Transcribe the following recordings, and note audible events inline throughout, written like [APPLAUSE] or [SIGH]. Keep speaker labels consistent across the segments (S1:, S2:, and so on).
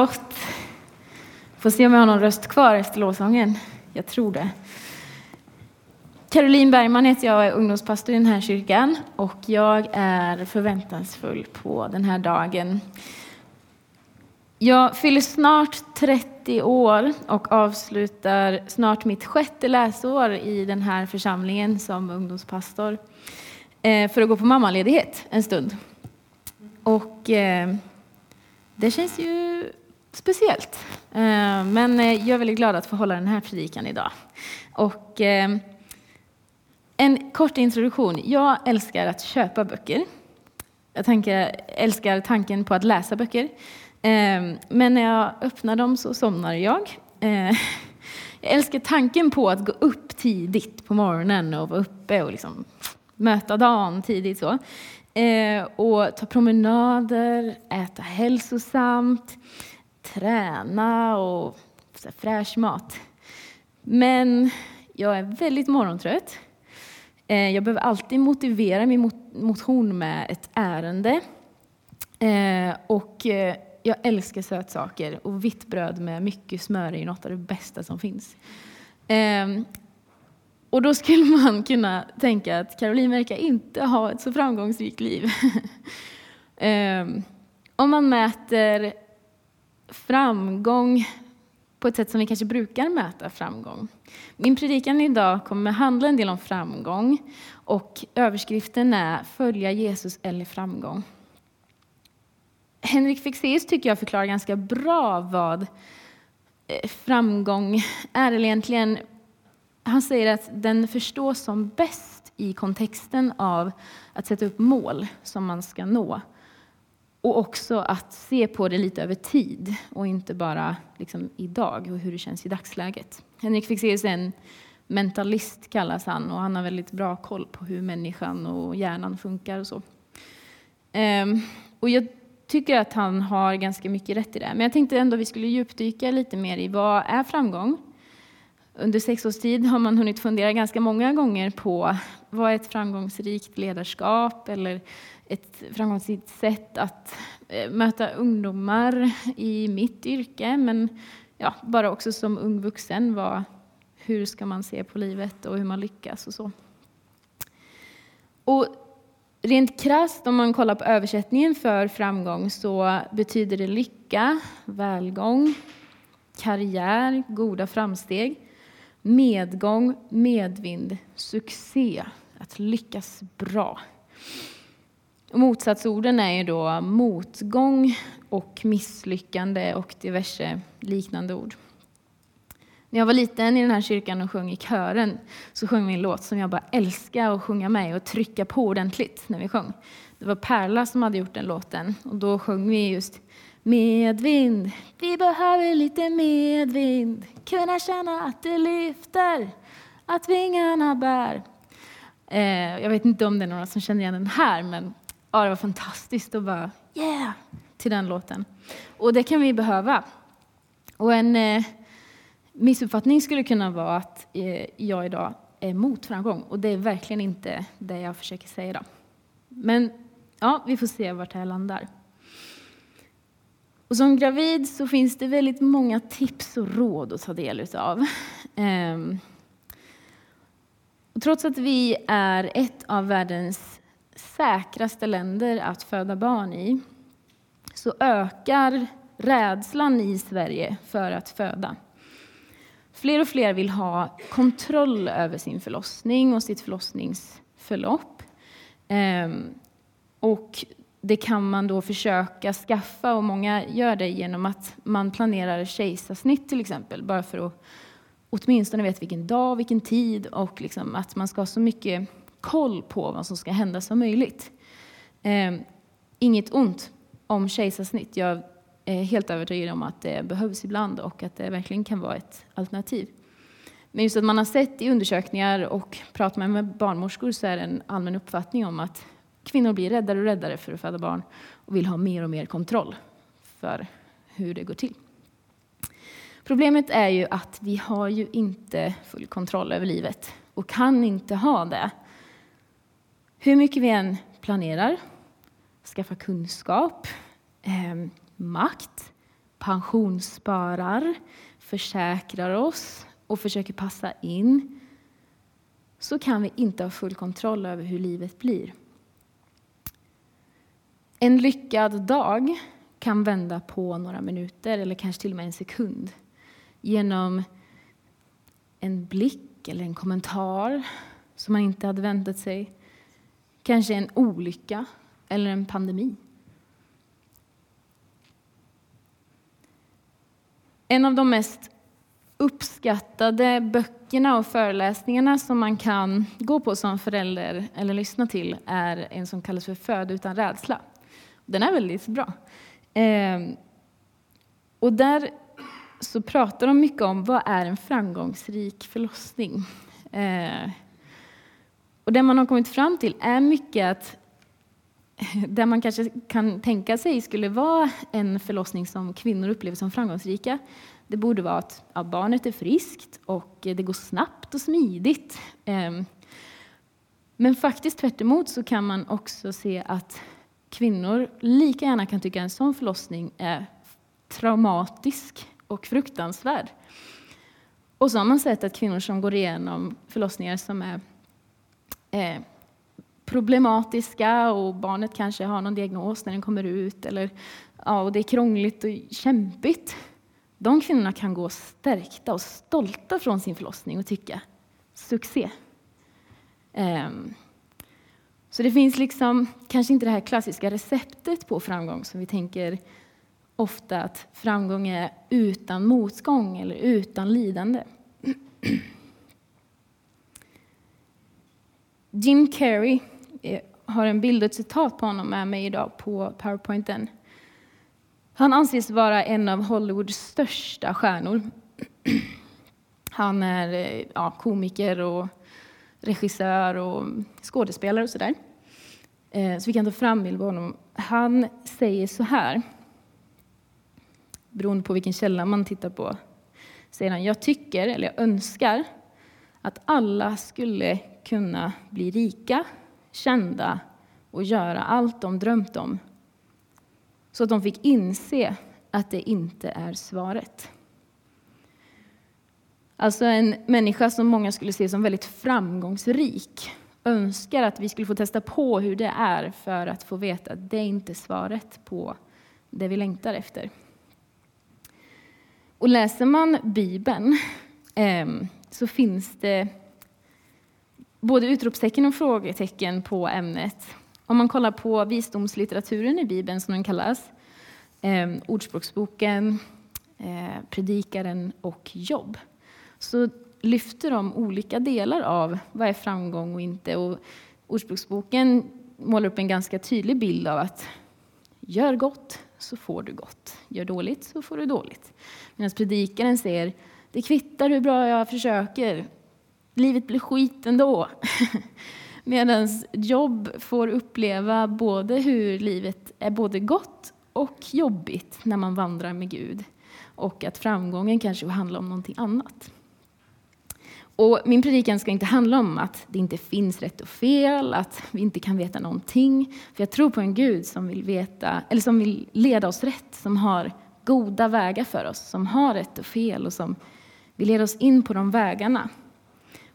S1: Gott. Får se om jag har någon röst kvar efter lovsången. Jag tror det. Caroline Bergman heter jag och är ungdomspastor i den här kyrkan och jag är förväntansfull på den här dagen. Jag fyller snart 30 år och avslutar snart mitt sjätte läsår i den här församlingen som ungdomspastor eh, för att gå på mammaledighet en stund. Och eh, det känns ju speciellt. Eh, men eh, jag är väldigt glad att få hålla den här predikan idag. Och eh, en kort introduktion. Jag älskar att köpa böcker. Jag tänker, älskar tanken på att läsa böcker. Men när jag öppnar dem så somnar jag. [LAUGHS] Jag älskar tanken på att gå upp tidigt på morgonen och vara uppe och liksom möta dagen tidigt. Så. Och ta promenader, äta hälsosamt, träna och fräsch mat. Men jag är väldigt morgontrött. Eh, jag behöver alltid motivera min motion med ett ärende. Eh, och eh, jag älskar sötsaker och vitt bröd med mycket smör är något av det bästa som finns. Ehm, och då skulle [LAUGHS] man kunna tänka att Caroline verkar inte ha ett så framgångsrikt liv. [LAUGHS] Ehm, om man mäter framgång på ett sätt som vi kanske brukar mäta framgång. Min predikan idag kommer handla en del om framgång och överskriften är Följa Jesus eller framgång. Henrik Fexeus tycker jag förklarar ganska bra vad eh, framgång är. Eller egentligen, han säger att den förstås som bäst i kontexten av att sätta upp mål som man ska nå. Och också att se på det lite över tid och inte bara liksom idag och hur det känns i dagsläget. Henrik Fexeus är en mentalist kallas han och han har väldigt bra koll på hur människan och hjärnan funkar och så. Ehm, och jag tycker att han har ganska mycket rätt i det. Men jag tänkte ändå att vi skulle djupdyka lite mer i vad är framgång? Under sex års tid har man hunnit fundera ganska många gånger på vad är ett framgångsrikt ledarskap eller ett framgångsrikt sätt att eh, möta ungdomar i mitt yrke, men ja, bara också som ung vuxen. Var, hur ska man se på livet och hur man lyckas och så. Och Rent krasst, om man kollar på översättningen för framgång, så betyder det lycka, välgång, karriär, goda framsteg, medgång, medvind, succé, att lyckas bra. Motsatsorden är ju då motgång och misslyckande och diverse liknande ord. När jag var liten i den här kyrkan och sjöng i kören så sjöng vi en låt som jag bara älskar att sjunga med och trycka på ordentligt när vi sjöng. Det var Perla som hade gjort den låten och då sjöng vi just Medvind, vi behöver lite medvind Kunna känna att det lyfter, att vingarna bär eh, Jag vet inte om det är några som känner igen den här men ja, det var fantastiskt att bara yeah till den låten. Och det kan vi behöva. Och en eh, missuppfattning skulle kunna vara att eh, jag idag är emot framgång. Och det är verkligen inte det jag försöker säga idag. Men ja, vi får se vart det här landar. Och som gravid så finns det väldigt många tips och råd att ta del av. Ehm. Och trots att vi är ett av världens säkraste länder att föda barn i så ökar rädslan i Sverige för att föda. Fler och fler vill ha kontroll över sin förlossning och sitt förlossningsförlopp. Ehm, och det kan man då försöka skaffa, och många gör det genom att man planerar kejsarsnitt till exempel, bara för att åtminstone veta vilken dag, vilken tid och liksom att man ska ha så mycket koll på vad som ska hända som möjligt. Eh, inget ont om kejsarsnitt. Jag är helt övertygad om att det behövs ibland och att det verkligen kan vara ett alternativ. Men just att man har sett i undersökningar och pratat med barnmorskor så är det en allmän uppfattning om att kvinnor blir räddare och räddare för att föda barn och vill ha mer och mer kontroll för hur det går till. Problemet är ju att vi har ju inte full kontroll över livet och kan inte ha det. Hur mycket vi än planerar, skaffar kunskap, eh, makt, pensionssparar, försäkrar oss och försöker passa in så kan vi inte ha full kontroll över hur livet blir. En lyckad dag kan vända på några minuter eller kanske till och med en sekund genom en blick eller en kommentar som man inte hade väntat sig. Kanske en olycka eller en pandemi. En av de mest uppskattade böckerna och föreläsningarna som man kan gå på som förälder eller lyssna till är en som kallas för Föd utan rädsla. Den är väldigt bra. Ehm, och där så pratar de mycket om vad är en framgångsrik förlossning. Ehm, och det man har kommit fram till är mycket att [LAUGHS] det man kanske kan tänka sig skulle vara en förlossning som kvinnor upplever som framgångsrika, det borde vara att ja, barnet är friskt och det går snabbt och smidigt. Ehm, men faktiskt tvärt så kan man också se att kvinnor lika gärna kan tycka att en sån förlossning är traumatisk och fruktansvärd. Och så har man sett att kvinnor som går igenom förlossningar som är eh, problematiska och barnet kanske har någon diagnos när den kommer ut eller ja, och det är krångligt och kämpigt. De kvinnorna kan gå stärkta och stolta från sin förlossning och tycka succé. Um, så det finns liksom kanske inte det här klassiska receptet på framgång som vi tänker ofta att framgång är utan motgång eller utan lidande. [CLEARS THROAT] Jim Carrey eh, har en bild och ett citat på honom med mig idag på powerpointen. Han anses vara en av Hollywoods största stjärnor. [CLEARS THROAT] Han är eh, ja, komiker och regissör och skådespelare och sådär. Eh, så vi kan ta fram bild på honom. Han säger så här, beroende på vilken källa man tittar på. Säger han, jag tycker, eller jag önskar, att alla skulle kunna bli rika, kända och göra allt de drömt om. Så att de fick inse att det inte är svaret. Alltså en människa som många skulle se som väldigt framgångsrik önskar att vi skulle få testa på hur det är för att få veta att det inte är svaret på det vi längtar efter. Och läser man Bibeln ehm, så finns det både utropstecken och frågetecken på ämnet. Om man kollar på visdomslitteraturen i Bibeln, som den kallas, eh, Ordspråksboken, eh, Predikaren och Jobb, så lyfter de olika delar av vad är framgång och inte. Och Ordspråksboken målar upp en ganska tydlig bild av att gör gott så får du gott, gör dåligt så får du dåligt. Medan predikaren säger det kvittar hur bra jag försöker, livet blir skit ändå. [LAUGHS] Medan Jobb får uppleva både hur livet är både gott och jobbigt när man vandrar med Gud och att framgången kanske handlar om någonting annat. Och min predikan ska inte handla om att det inte finns rätt och fel, att vi inte kan veta någonting. För jag tror på en Gud som vill, veta, eller som vill leda oss rätt, som har goda vägar för oss, som har rätt och fel och som vill leda oss in på de vägarna.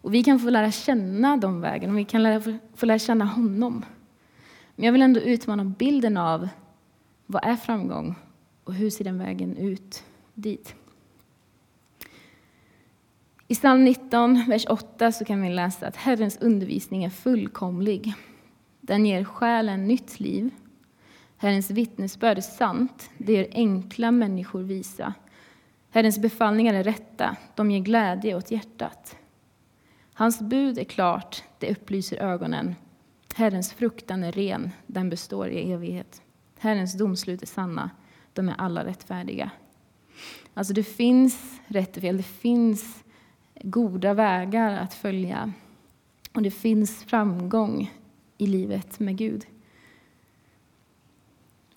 S1: Och vi kan få lära känna de vägarna, och vi kan lära, få lära känna honom. Men jag vill ändå utmana bilden av vad är framgång och hur ser den vägen ut dit? I psalm 19, vers 8 så kan vi läsa att Herrens undervisning är fullkomlig. Den ger själen nytt liv. Herrens vittnesbörd är sant, det gör enkla människor visa. Herrens befallningar är rätta, de ger glädje åt hjärtat. Hans bud är klart, det upplyser ögonen. Herrens fruktan är ren, den består i evighet. Herrens domslut är sanna, de är alla rättfärdiga. Alltså det finns rätt och fel, det finns goda vägar att följa. Och det finns framgång i livet med Gud.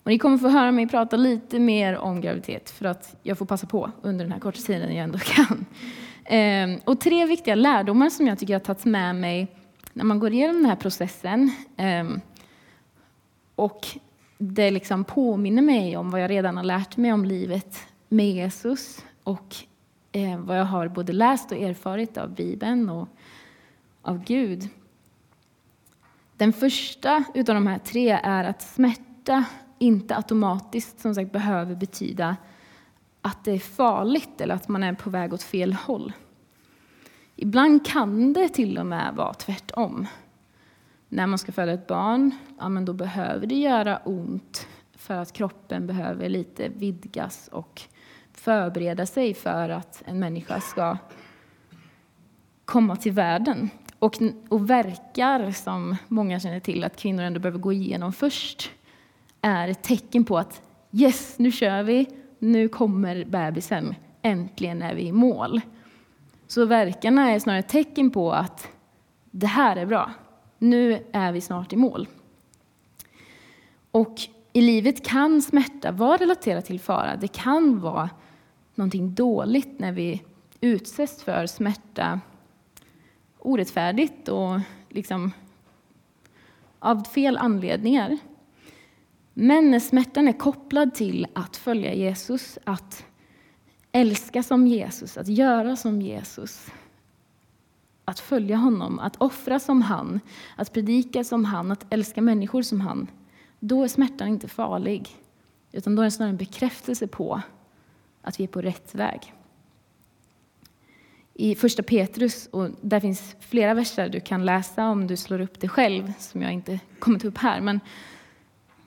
S1: Och ni kommer få höra mig prata lite mer om graviditet för att jag får passa på under den här korta tiden jag ändå kan. Ehm, och tre viktiga lärdomar som jag tycker har tagit med mig när man går igenom den här processen. Ehm, och det liksom påminner mig om vad jag redan har lärt mig om livet med Jesus och eh, vad jag har både läst och erfarit av Bibeln och av Gud. Den första av de här tre är att smärta inte automatiskt som sagt behöver betyda att det är farligt eller att man är på väg åt fel håll. Ibland kan det till och med vara tvärtom. När man ska föda ett barn, ja, men då behöver det göra ont för att kroppen behöver lite vidgas och förbereda sig för att en människa ska komma till världen. Och, och verkar, som många känner till, att kvinnor ändå behöver gå igenom först, är ett tecken på att yes, nu kör vi, nu kommer bebisen, äntligen är vi i mål. Så verkarna är snarare ett tecken på att det här är bra, nu är vi snart i mål. Och i livet kan smärta vara relaterad till fara. Det kan vara någonting dåligt när vi utsätts för smärta orättfärdigt och liksom av fel anledningar. Men när smärtan är kopplad till att följa Jesus, att älska som Jesus, att göra som Jesus, att följa honom, att offra som han, att predika som han, att älska människor som han, då är smärtan inte farlig. Utan då är det snarare en bekräftelse på att vi är på rätt väg. I första Petrus, och där finns flera verser du kan läsa om du slår upp det själv, som jag inte kommer ta upp här. Men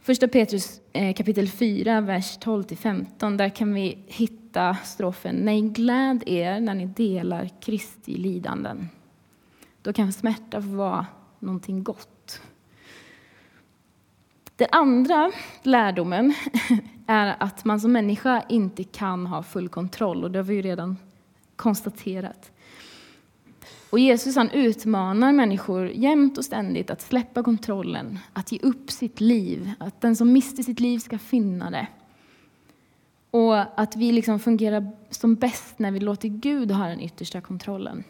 S1: första Petrus eh, kapitel 4, vers 12-15, där kan vi hitta strofen Nej, gläd er när ni delar Kristi lidanden. Då kan smärta få vara någonting gott. Den andra lärdomen [LAUGHS] är att man som människa inte kan ha full kontroll, och det har vi ju redan konstaterat. Och Jesus han utmanar människor jämt och ständigt att släppa kontrollen, att ge upp sitt liv, att den som mister sitt liv ska finna det. Och att vi liksom fungerar som bäst när vi låter Gud ha den yttersta kontrollen.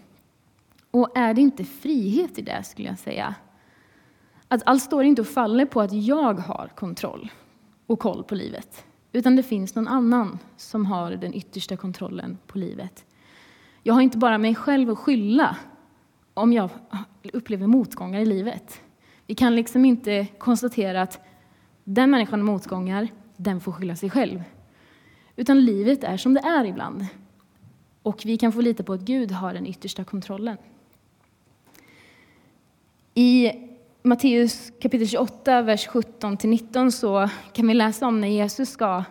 S1: Och är det inte frihet i det, skulle jag säga? Att allt står inte och faller på att jag har kontroll och koll på livet. Utan det finns någon annan som har den yttersta kontrollen på livet. Jag har inte bara mig själv att skylla om jag upplever motgångar i livet. Vi kan liksom inte konstatera att den människan har motgångar, den får skylla sig själv. Utan livet är som det är ibland. Och vi kan få lita på att Gud har den yttersta kontrollen. I Matteus kapitel 28, vers 17-19 så kan vi läsa om när Jesus ska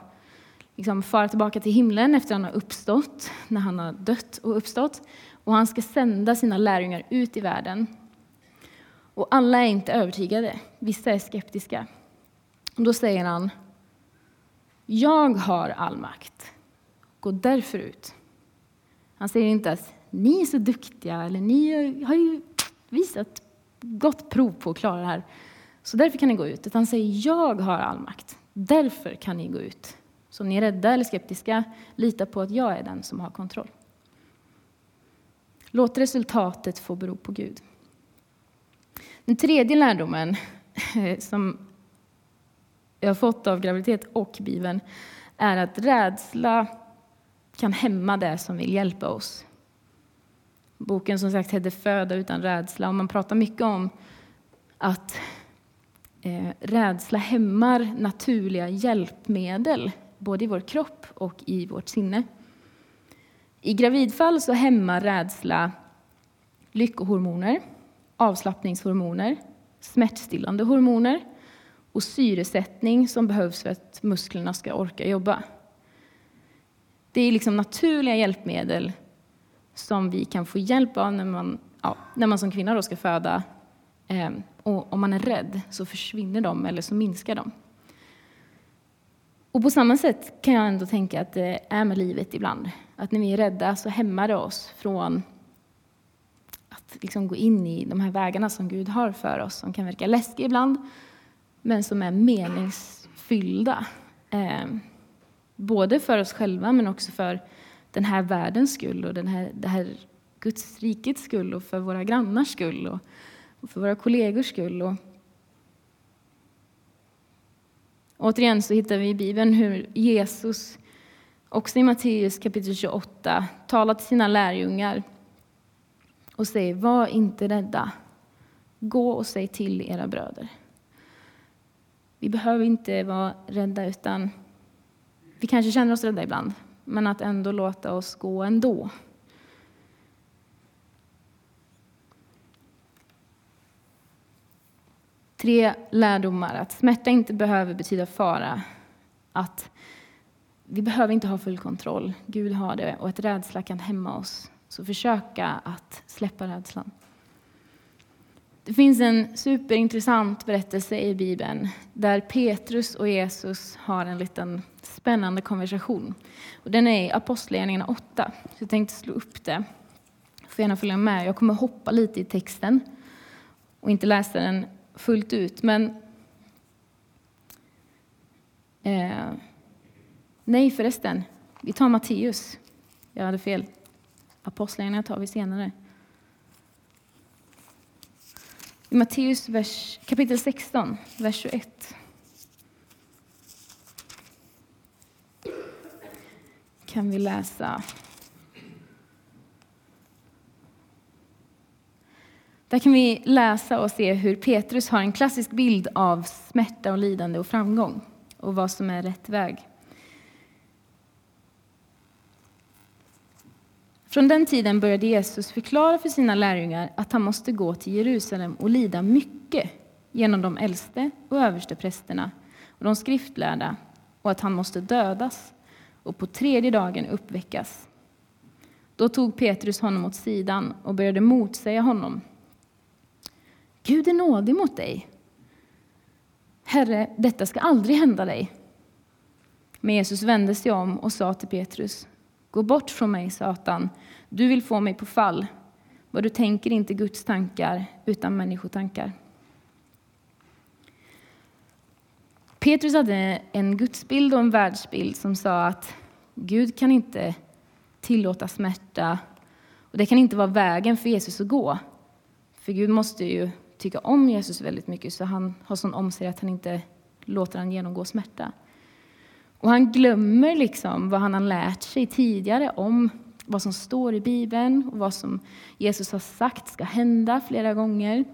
S1: liksom fara tillbaka till himlen efter att han har uppstått, när han har dött och uppstått. Och han ska sända sina lärjungar ut i världen. Och alla är inte övertygade, vissa är skeptiska. Och då säger han, jag har all makt, gå därför ut. Han säger inte att ni är så duktiga, eller ni har ju visat gott prov på att klara det här, så därför kan ni gå ut. Utan han säger, jag har all makt, därför kan ni gå ut. Så om ni är rädda eller skeptiska, lita på att jag är den som har kontroll. Låt resultatet få bero på Gud. Den tredje lärdomen eh, som jag har fått av graviditet och Bibeln är att rädsla kan hämma det som vill hjälpa oss. Boken som sagt heter Föda utan rädsla och man pratar mycket om att eh, rädsla hämmar naturliga hjälpmedel både i vår kropp och i vårt sinne. I gravidfall så hämmar rädsla lyckohormoner, avslappningshormoner, smärtstillande hormoner och syresättning som behövs för att musklerna ska orka jobba. Det är liksom naturliga hjälpmedel som vi kan få hjälp av när man, ja, när man som kvinna då ska föda. Ehm, och om man är rädd så försvinner de eller så minskar de. Och på samma sätt kan jag ändå tänka att det är med livet ibland. Att när vi är rädda så hämmar det oss från att liksom gå in i de här vägarna som Gud har för oss, som kan verka läskiga ibland, men som är meningsfyllda. Eh, både för oss själva, men också för den här världens skull och den här, det här Guds rikets skull och för våra grannars skull och, och för våra kollegors skull. Och, Återigen så hittar vi i Bibeln hur Jesus också i Matteus kapitel 28, talar till sina lärjungar och säger var inte rädda. Gå och säg till era bröder. Vi behöver inte vara rädda, utan vi kanske känner oss rädda ibland, men att ändå låta oss gå ändå. Tre lärdomar. Att smärta inte behöver betyda fara. Att vi behöver inte ha full kontroll. Gud har det och ett rädsla kan hämma oss. Så försöka att släppa rädslan. Det finns en superintressant berättelse i Bibeln där Petrus och Jesus har en liten spännande konversation. Och den är i Apostlagärningarna 8, så jag tänkte slå upp det. Du får gärna följa med. Jag kommer hoppa lite i texten och inte läsa den fullt ut. Men eh, Nej förresten, vi tar Matteus. Jag hade fel. Apostlagärningarna tar vi senare. I Matteus vers, kapitel 16, vers 21. kan vi läsa. Där kan vi läsa och se hur Petrus har en klassisk bild av smärta och lidande och framgång och vad som är rätt väg. Från den tiden började Jesus förklara för sina lärjungar att han måste gå till Jerusalem och lida mycket genom de äldste och överste prästerna och de skriftlärda och att han måste dödas och på tredje dagen uppväckas. Då tog Petrus honom åt sidan och började motsäga honom. Gud är nådig mot dig. Herre, detta ska aldrig hända dig. Men Jesus vände sig om och sa till Petrus, Gå bort från mig, Satan. Du vill få mig på fall. Vad du tänker inte Guds tankar, utan människotankar. Petrus hade en gudsbild och en världsbild som sa att Gud kan inte tillåta smärta och det kan inte vara vägen för Jesus att gå. För Gud måste ju tycka om Jesus väldigt mycket så han har sån om sig att han inte låter han genomgå smärta. Och han glömmer liksom vad han har lärt sig tidigare om vad som står i Bibeln och vad som Jesus har sagt ska hända flera gånger.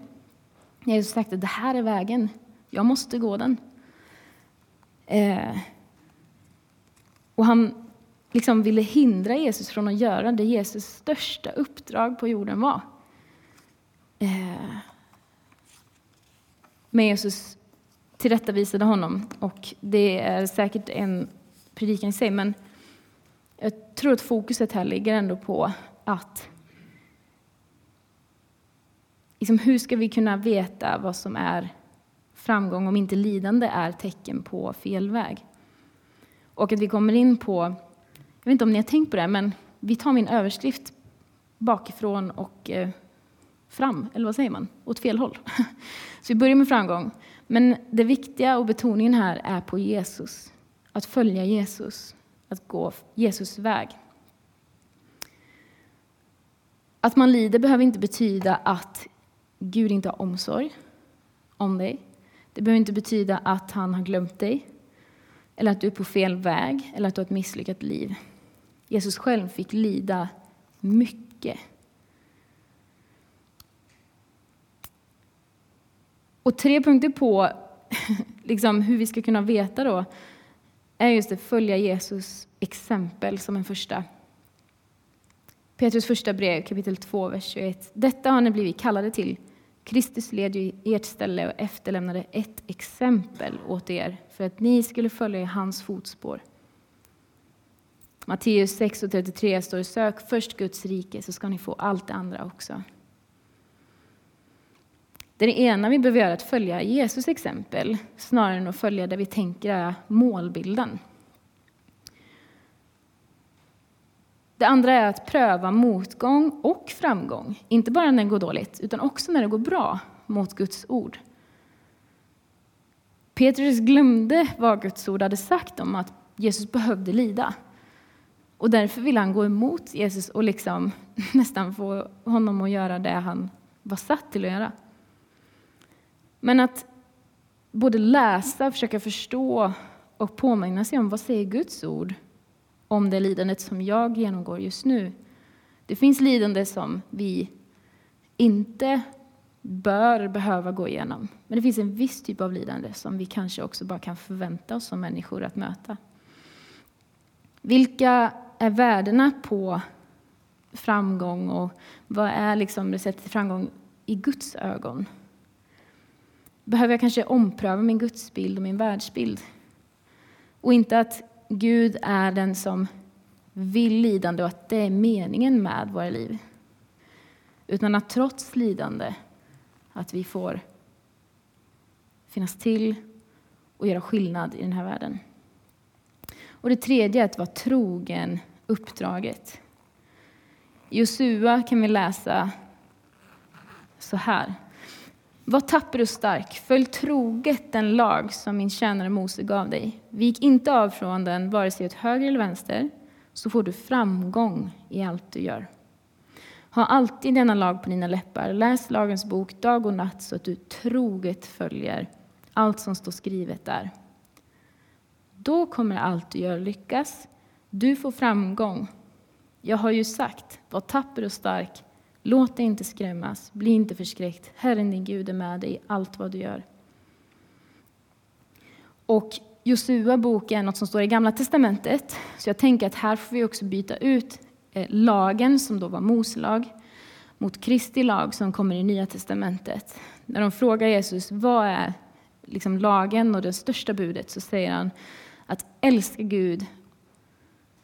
S1: Jesus har sagt att det här är vägen, jag måste gå den. Eh, och han liksom ville hindra Jesus från att göra det Jesus största uppdrag på jorden var. Eh, men Jesus tillrättavisade honom. Och det är säkert en predikan i sig, men jag tror att fokuset här ligger ändå på att liksom, hur ska vi kunna veta vad som är framgång om inte lidande är tecken på fel väg? Och att vi kommer in på, jag vet inte om ni har tänkt på det, men vi tar min överskrift bakifrån och eh, fram, eller vad säger man? Åt fel håll. [LAUGHS] Så vi börjar med framgång. Men det viktiga och betoningen här är på Jesus. Att följa Jesus, att gå Jesus väg. Att man lider behöver inte betyda att Gud inte har omsorg om dig. Det behöver inte betyda att han har glömt dig, eller att du är på fel väg, eller att du har ett misslyckat liv. Jesus själv fick lida mycket Och tre punkter på [LAUGHS] liksom, hur vi ska kunna veta då är just att följa Jesus exempel som en första. Petrus första brev, kapitel 2, vers 21. Detta har ni blivit kallade till. Kristus led ju i ert ställe och efterlämnade ett exempel åt er för att ni skulle följa i hans fotspår. Matteus 6 och 33 står sök först Guds rike så ska ni få allt det andra också. Det ena vi behöver göra är att följa Jesus exempel snarare än att följa det vi tänker är målbilden. Det andra är att pröva motgång och framgång, inte bara när det går dåligt, utan också när det går bra, mot Guds ord. Petrus glömde vad Guds ord hade sagt om att Jesus behövde lida. Och därför ville han gå emot Jesus och liksom [LAUGHS] nästan få honom att göra det han var satt till att göra. Men att både läsa, försöka förstå och påminna sig om vad säger Guds ord om det lidandet som jag genomgår just nu. Det finns lidande som vi inte bör behöva gå igenom. Men det finns en viss typ av lidande som vi kanske också bara kan förvänta oss som människor att möta. Vilka är värdena på framgång och vad är liksom receptet till framgång i Guds ögon? Behöver jag kanske ompröva min gudsbild och min världsbild? Och inte att Gud är den som vill lidande och att det är meningen med våra liv. Utan att trots lidande, att vi får finnas till och göra skillnad i den här världen. Och det tredje är att vara trogen uppdraget. I Josua kan vi läsa så här. Var tapper och stark, följ troget den lag som min tjänare Mose gav dig. Vik inte av från den, vare sig åt höger eller vänster, så får du framgång i allt du gör. Ha alltid denna lag på dina läppar, läs lagens bok dag och natt så att du troget följer allt som står skrivet där. Då kommer allt du gör lyckas, du får framgång. Jag har ju sagt, var tapper och stark, Låt dig inte skrämmas, bli inte förskräckt. Herren din Gud är med dig i allt vad du gör. Och Josua bok är något som står i Gamla testamentet, så jag tänker att här får vi också byta ut eh, lagen, som då var Moselag, mot Kristi lag som kommer i Nya testamentet. När de frågar Jesus vad är liksom lagen och det största budet så säger han att älska Gud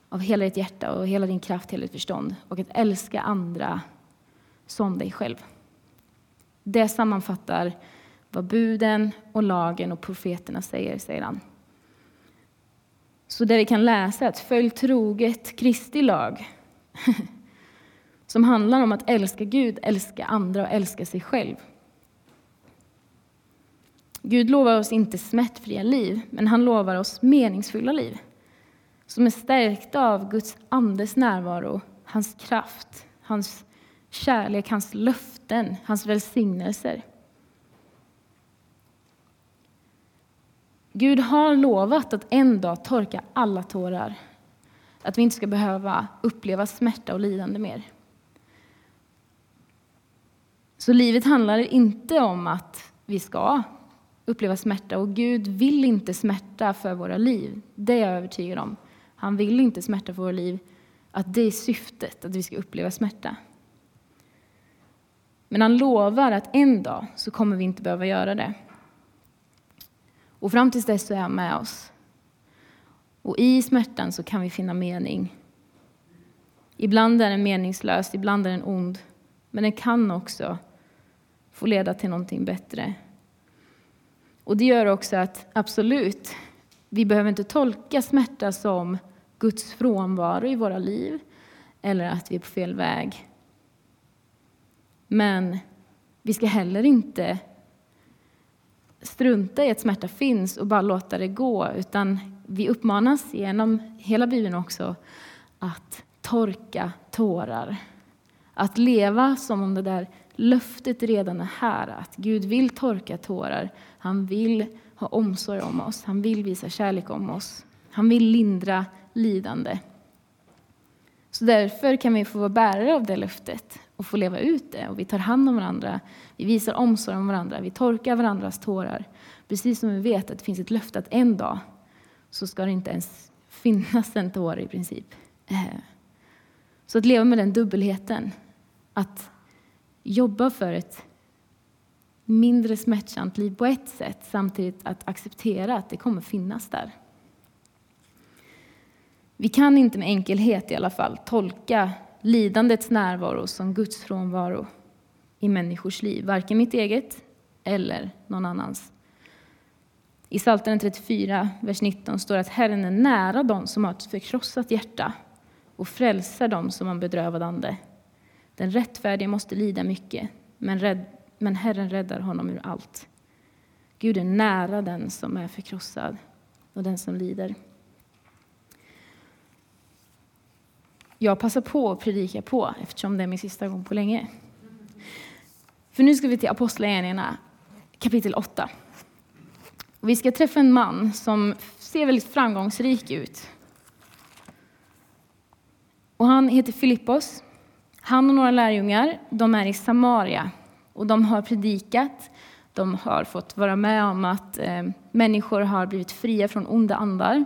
S1: av hela ditt hjärta och hela din kraft, hela ditt förstånd och att älska andra som dig själv. Det sammanfattar vad buden och lagen och profeterna säger, säger han. Så det vi kan läsa är att följ troget Kristi lag [LAUGHS] som handlar om att älska Gud, älska andra och älska sig själv. Gud lovar oss inte smärtfria liv, men han lovar oss meningsfulla liv som är stärkta av Guds andes närvaro, hans kraft, hans kärlek, hans löften, hans välsignelser. Gud har lovat att en dag torka alla tårar. Att vi inte ska behöva uppleva smärta och lidande mer. Så livet handlar inte om att vi ska uppleva smärta och Gud vill inte smärta för våra liv. Det är jag övertygad om. Han vill inte smärta för våra liv, att det är syftet, att vi ska uppleva smärta. Men han lovar att en dag så kommer vi inte behöva göra det. Och fram tills dess så är han med oss. Och i smärtan så kan vi finna mening. Ibland är den meningslös, ibland är den ond. Men den kan också få leda till någonting bättre. Och det gör också att, absolut, vi behöver inte tolka smärta som Guds frånvaro i våra liv eller att vi är på fel väg. Men vi ska heller inte strunta i att smärta finns och bara låta det gå, utan vi uppmanas genom hela Bibeln också att torka tårar. Att leva som om det där löftet redan är här, att Gud vill torka tårar. Han vill ha omsorg om oss, han vill visa kärlek om oss. Han vill lindra lidande. Så därför kan vi få vara bärare av det löftet och får leva ut det. Och vi tar hand om varandra, vi visar omsorg om varandra, vi torkar varandras tårar. Precis som vi vet att det finns ett löfte att en dag så ska det inte ens finnas en tår i princip. Eh. Så att leva med den dubbelheten, att jobba för ett mindre smärtsamt liv på ett sätt, samtidigt att acceptera att det kommer finnas där. Vi kan inte med enkelhet i alla fall tolka lidandets närvaro som Guds frånvaro i människors liv, varken mitt eget eller någon annans. I Psaltaren 34, vers 19 står att Herren är nära dem som har ett förkrossat hjärta och frälsar dem som har bedrövad ande. Den rättfärdige måste lida mycket, men, rädd, men Herren räddar honom ur allt. Gud är nära den som är förkrossad och den som lider. Jag passar på att predika på eftersom det är min sista gång på länge. För nu ska vi till Apostlagärningarna kapitel 8. Vi ska träffa en man som ser väldigt framgångsrik ut. Och han heter Filippos. Han och några lärjungar, de är i Samaria och de har predikat. De har fått vara med om att eh, människor har blivit fria från onda andar.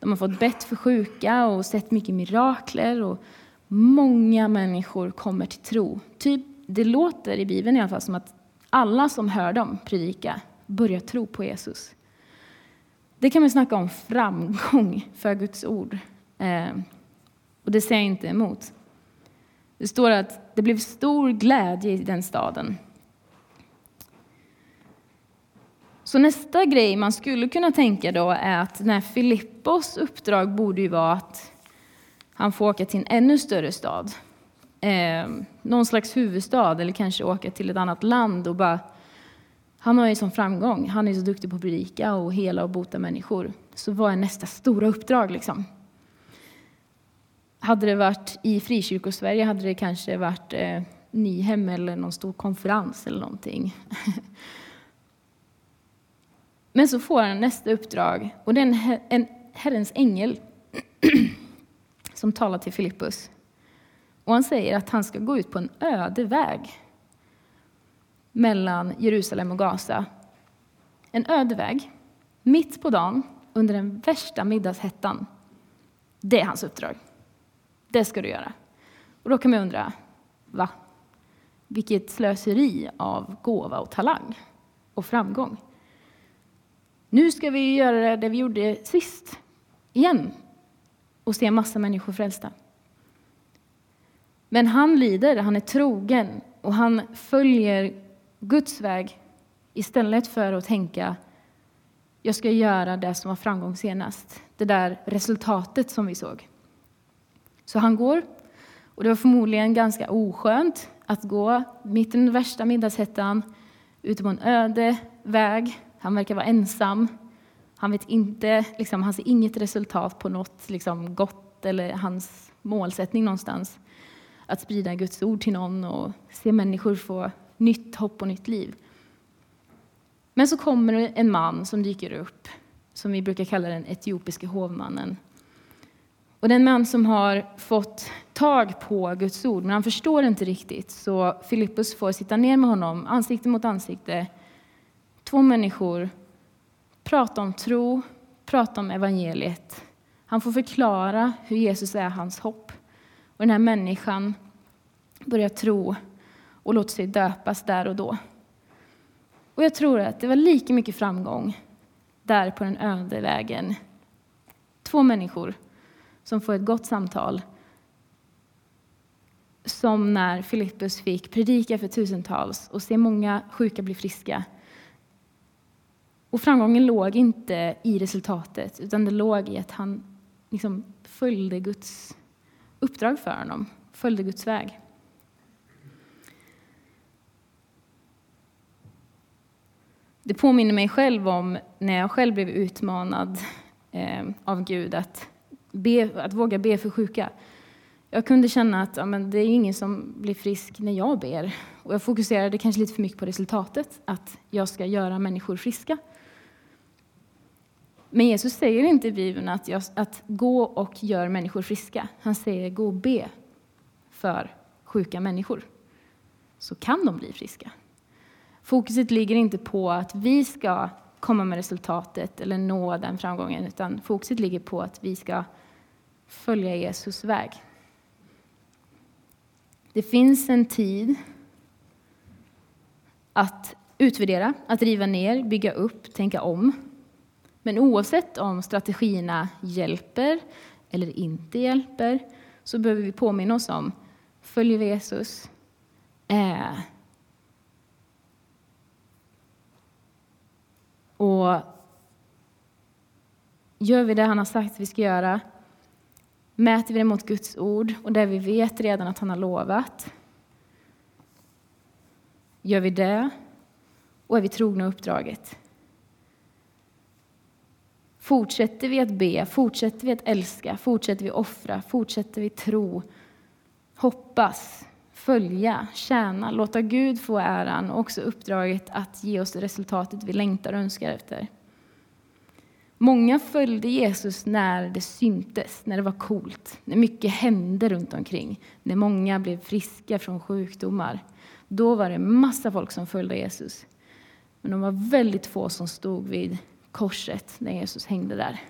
S1: De har fått bett för sjuka och sett mycket mirakler och många människor kommer till tro. Typ, det låter i Bibeln i alla fall som att alla som hör dem predika börjar tro på Jesus. Det kan man snacka om framgång för Guds ord. Eh, och det säger jag inte emot. Det står att det blev stor glädje i den staden. Så nästa grej man skulle kunna tänka då är att när Filippos uppdrag borde ju vara att han får åka till en ännu större stad. Eh, någon slags huvudstad eller kanske åka till ett annat land och bara han har ju sån framgång. Han är så duktig på att predika och hela och bota människor. Så vad är nästa stora uppdrag liksom? Hade det varit i Frikyrkosverige hade det kanske varit eh, Nyhem eller någon stor konferens eller någonting. [LAUGHS] Men så får han nästa uppdrag och det är en, en Herrens ängel [CLEARS THROAT] som talar till Filippus. Och han säger att han ska gå ut på en öde väg mellan Jerusalem och Gaza. En öde väg, mitt på dagen, under den värsta middagshettan. Det är hans uppdrag. Det ska du göra. Och då kan man undra, va? Vilket slöseri av gåva och talang och framgång. Nu ska vi göra det vi gjorde sist, igen, och se massa människor frälsta. Men han lider, han är trogen och han följer Guds väg istället för att tänka jag ska göra det som var framgång senast. Det där resultatet som vi såg. Så han går, och det var förmodligen ganska oskönt att gå mitt i den värsta middagshettan ute på en öde väg. Han verkar vara ensam. Han vet inte, liksom, han ser inget resultat på något liksom, gott eller hans målsättning någonstans. Att sprida Guds ord till någon och se människor få nytt hopp och nytt liv. Men så kommer en man som dyker upp, som vi brukar kalla den etiopiske hovmannen. Och det är en man som har fått tag på Guds ord, men han förstår inte riktigt. Så Filippus får sitta ner med honom, ansikte mot ansikte. Två människor, prata om tro, prata om evangeliet. Han får förklara hur Jesus är hans hopp. Och den här människan börjar tro och låter sig döpas där och då. Och jag tror att det var lika mycket framgång där på den öde vägen. Två människor som får ett gott samtal som när Filippus fick predika för tusentals och se många sjuka bli friska. Och framgången låg inte i resultatet, utan det låg i att han liksom följde Guds uppdrag för honom, följde Guds väg. Det påminner mig själv om när jag själv blev utmanad eh, av Gud att, be, att våga be för sjuka. Jag kunde känna att ja, men det är ingen som blir frisk när jag ber. Och jag fokuserade kanske lite för mycket på resultatet, att jag ska göra människor friska. Men Jesus säger inte i Bibeln att, jag, att gå och gör människor friska. Han säger gå och be för sjuka människor, så kan de bli friska. Fokuset ligger inte på att vi ska komma med resultatet eller nå den framgången, utan fokuset ligger på att vi ska följa Jesus väg. Det finns en tid att utvärdera, att riva ner, bygga upp, tänka om. Men oavsett om strategierna hjälper eller inte hjälper så behöver vi påminna oss om, följer vi Jesus, eh, Och gör vi det han har sagt att vi ska göra, mäter vi det mot Guds ord och det vi vet redan att han har lovat, gör vi det och är vi trogna uppdraget. Fortsätter vi att be, fortsätter vi att älska, fortsätter vi offra, fortsätter vi tro, hoppas, följa, tjäna, låta Gud få äran och också uppdraget att ge oss det resultatet vi längtar och önskar efter. Många följde Jesus när det syntes, när det var coolt, när mycket hände runt omkring, när många blev friska från sjukdomar. Då var det massa folk som följde Jesus. Men de var väldigt få som stod vid korset när Jesus hängde där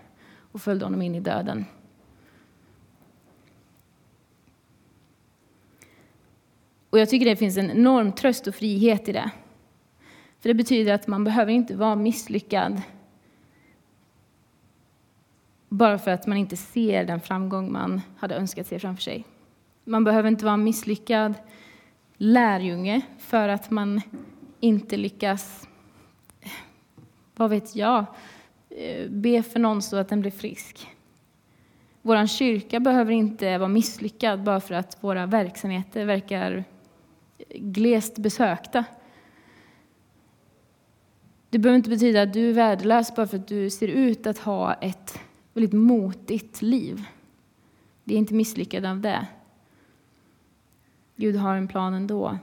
S1: och följde honom in i döden. Och jag tycker det finns en enorm tröst och frihet i det. För det betyder att man behöver inte vara misslyckad bara för att man inte ser den framgång man hade önskat se framför sig. Man behöver inte vara misslyckad lärjunge för att man inte lyckas, vad vet jag, eh, be för någon så att den blir frisk. Vår kyrka behöver inte vara misslyckad bara för att våra verksamheter verkar glest besökta. Det behöver inte betyda att du är värdelös bara för att du ser ut att ha ett väldigt motigt liv. Det är inte misslyckad av det. Gud har en plan ändå.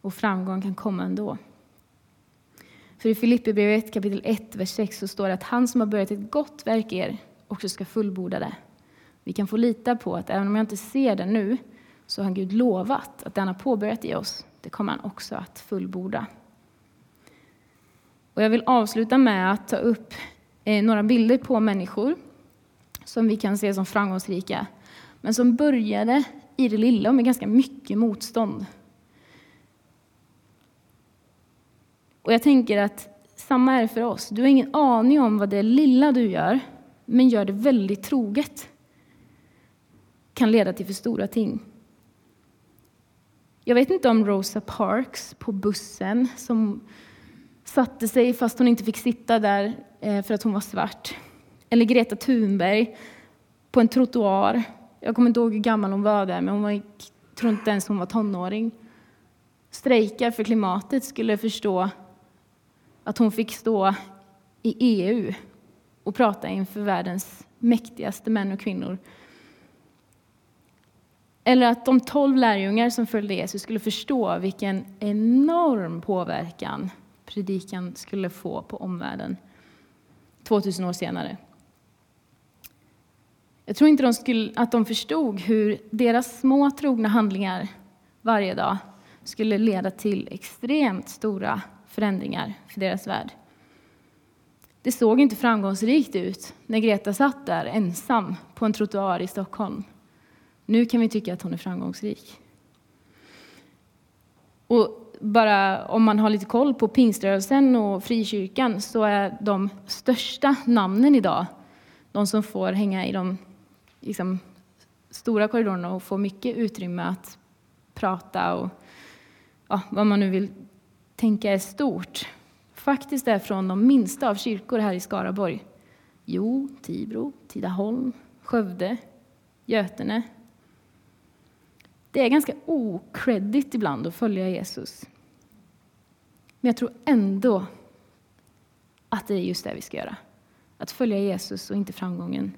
S1: Och framgång kan komma ändå. För i Filipperbrevet kapitel 1, vers 6 så står det att han som har börjat ett gott verk i er också ska fullborda det. Vi kan få lita på att även om jag inte ser det nu så har Gud lovat att det han har påbörjat i oss, det kommer han också att fullborda. Och jag vill avsluta med att ta upp eh, några bilder på människor som vi kan se som framgångsrika, men som började i det lilla och med ganska mycket motstånd. Och jag tänker att samma är det för oss. Du har ingen aning om vad det lilla du gör, men gör det väldigt troget, kan leda till för stora ting. Jag vet inte om Rosa Parks på bussen som satte sig fast hon inte fick sitta där eh, för att hon var svart. Eller Greta Thunberg på en trottoar. Jag kommer inte ihåg hur gammal hon var där, men hon var, tror inte ens hon var tonåring. Strejkar för klimatet skulle förstå att hon fick stå i EU och prata inför världens mäktigaste män och kvinnor eller att de tolv lärjungar som följde Jesus skulle förstå vilken enorm påverkan predikan skulle få på omvärlden 2000 år senare. Jag tror inte de skulle, att de förstod hur deras små trogna handlingar varje dag skulle leda till extremt stora förändringar för deras värld. Det såg inte framgångsrikt ut när Greta satt där ensam på en trottoar i Stockholm nu kan vi tycka att hon är framgångsrik. Och bara om man har lite koll på pingströrelsen och frikyrkan så är de största namnen idag de som får hänga i de liksom, stora korridorerna och få mycket utrymme att prata och ja, vad man nu vill tänka är stort. Faktiskt är från de minsta av kyrkor här i Skaraborg. Jo, Tibro, Tidaholm, Skövde, Götene, det är ganska okreddigt ibland att följa Jesus. Men jag tror ändå att det är just det vi ska göra. Att följa Jesus och inte framgången.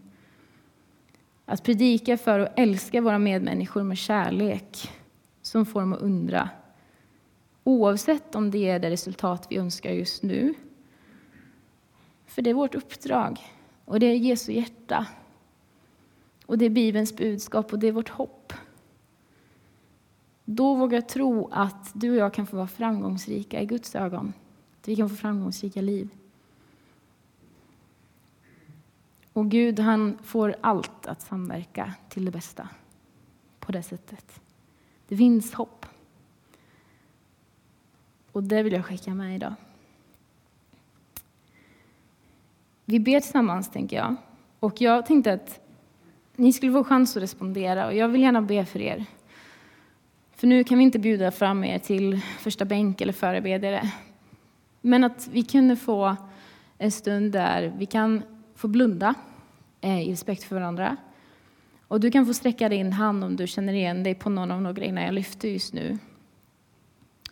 S1: Att predika för och älska våra medmänniskor med kärlek som får dem att undra. Oavsett om det är det resultat vi önskar just nu. För det är vårt uppdrag. Och det är Jesu hjärta. Och det är Bibelns budskap och det är vårt hopp. Då vågar jag tro att du och jag kan få vara framgångsrika i Guds ögon. Att vi kan få framgångsrika liv. Och Gud, han får allt att samverka till det bästa på det sättet. Det finns hopp. Och det vill jag skicka med idag. Vi ber tillsammans, tänker jag. Och jag tänkte att ni skulle få chans att respondera och jag vill gärna be för er. För nu kan vi inte bjuda fram er till första bänk eller förebedjare. Men att vi kunde få en stund där vi kan få blunda eh, i respekt för varandra. Och du kan få sträcka din hand om du känner igen dig på någon av de grejerna jag lyfte just nu.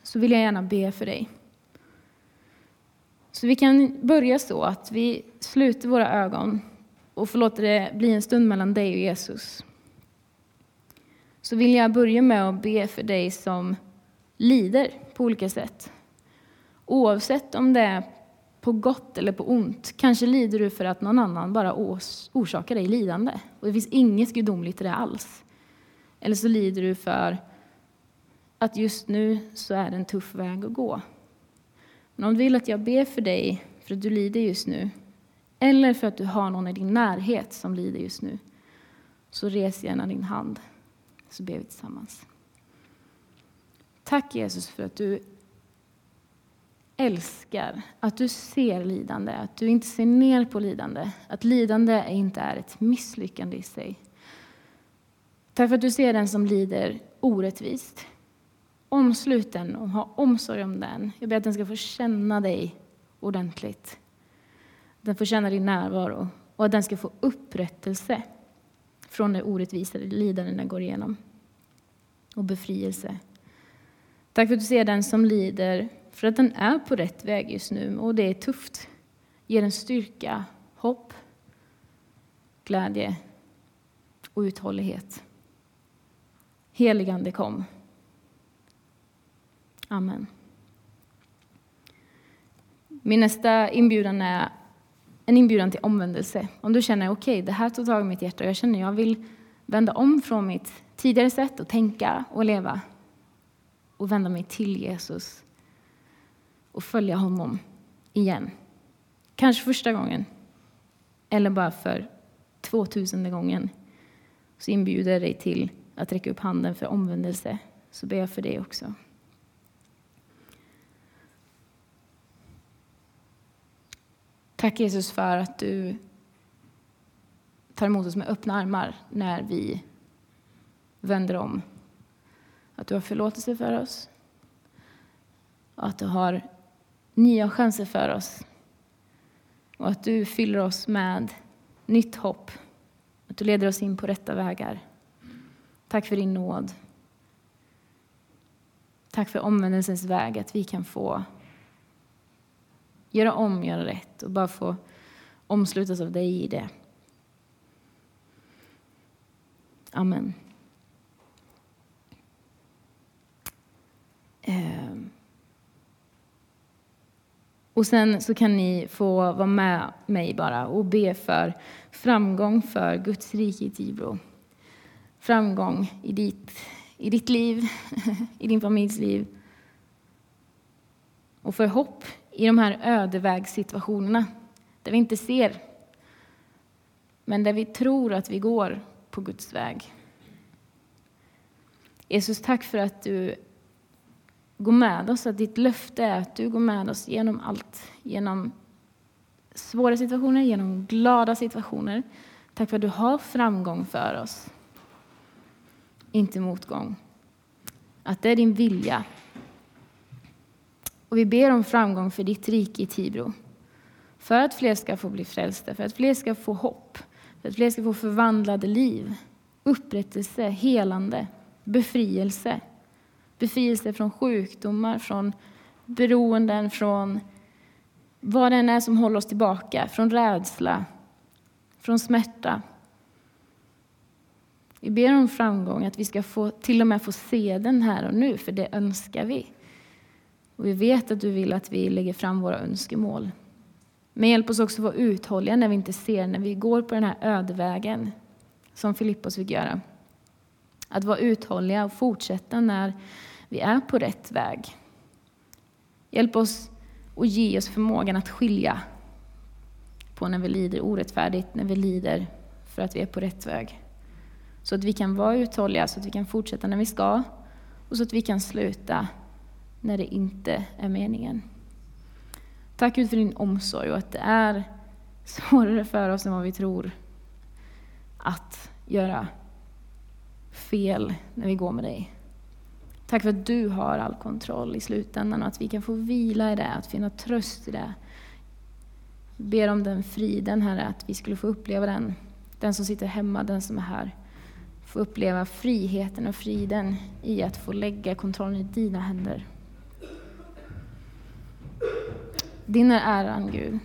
S1: Så vill jag gärna be för dig. Så vi kan börja så att vi sluter våra ögon och förlåter det bli en stund mellan dig och Jesus så vill jag börja med att be för dig som lider på olika sätt. Oavsett om det är på gott eller på ont. Kanske lider du för att någon annan bara orsakar dig lidande. Och det finns inget gudomligt i det alls. Eller så lider du för att just nu så är det en tuff väg att gå. Men om du vill att jag ber för dig för att du lider just nu, eller för att du har någon i din närhet som lider just nu, så res gärna din hand, så ber vi tillsammans. Tack Jesus för att du älskar, att du ser lidande, att du inte ser ner på lidande, att lidande inte är ett misslyckande i sig. Tack för att du ser den som lider orättvist. Omslut den och ha omsorg om den. Jag ber att den ska få känna dig ordentligt. Den får känna din närvaro och att den ska få upprättelse från det orättvisa lidande den går igenom. Och befrielse. Tack för att du ser den som lider för att den är på rätt väg just nu och det är tufft. Ge den styrka, hopp, glädje och uthållighet. Heligande kom. Amen. Min nästa inbjudan är en inbjudan till omvändelse. Om du känner okej, okay, det här tog tag i mitt hjärta och jag känner jag vill vända om från mitt tidigare sätt att tänka och leva och vända mig till Jesus och följa honom igen. Kanske första gången, eller bara för tvåtusende gången. Så inbjuder jag dig till att räcka upp handen för omvändelse, så ber jag för dig också. Tack Jesus för att du tar emot oss med öppna armar när vi vänder om. Att du har förlåtelse för oss och att du har nya chanser för oss. Och att du fyller oss med nytt hopp. Att du leder oss in på rätta vägar. Tack för din nåd. Tack för omvändelsens väg, att vi kan få göra om, göra rätt och bara få omslutas av dig i det. Amen. Ehm. Och sen så kan ni få vara med mig bara och be för framgång för Guds rike i Tibro. Framgång i ditt, i ditt liv, [LAUGHS] i din familjs liv. Och för hopp i de här ödevägssituationerna där vi inte ser, men där vi tror att vi går på Guds väg. Jesus, tack för att du går med oss, att ditt löfte är att du går med oss genom allt. Genom svåra situationer, genom glada situationer. Tack för att du har framgång för oss, inte motgång. Att det är din vilja. Och vi ber om framgång för ditt rike i Tibro. För att fler ska få bli frälsta, för att fler ska få hopp, för att fler ska få förvandlade liv, upprättelse, helande, befrielse. Befrielse från sjukdomar, från beroenden, från vad det än är som håller oss tillbaka, från rädsla, från smärta. Vi ber om framgång, att vi ska få, till och med få se den här och nu, för det önskar vi. Och vi vet att du vill att vi lägger fram våra önskemål. Men hjälp oss också att vara uthålliga när vi inte ser, när vi går på den här ödevägen, som Filippos fick göra. Att vara uthålliga och fortsätta när vi är på rätt väg. Hjälp oss och ge oss förmågan att skilja på när vi lider orättfärdigt, när vi lider för att vi är på rätt väg. Så att vi kan vara uthålliga, så att vi kan fortsätta när vi ska och så att vi kan sluta när det inte är meningen. Tack Gud för din omsorg och att det är svårare för oss än vad vi tror att göra fel när vi går med dig. Tack för att du har all kontroll i slutändan och att vi kan få vila i det, att finna tröst i det. Ber om den friden, Herre, att vi skulle få uppleva den. Den som sitter hemma, den som är här. Få uppleva friheten och friden i att få lägga kontrollen i dina händer. Din är äran, Gud.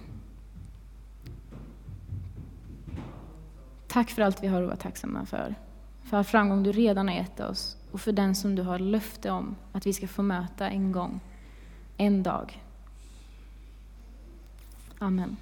S1: Tack för allt vi har att vara tacksamma för. För all framgång du redan har gett oss och för den som du har löfte om att vi ska få möta en gång, en dag. Amen.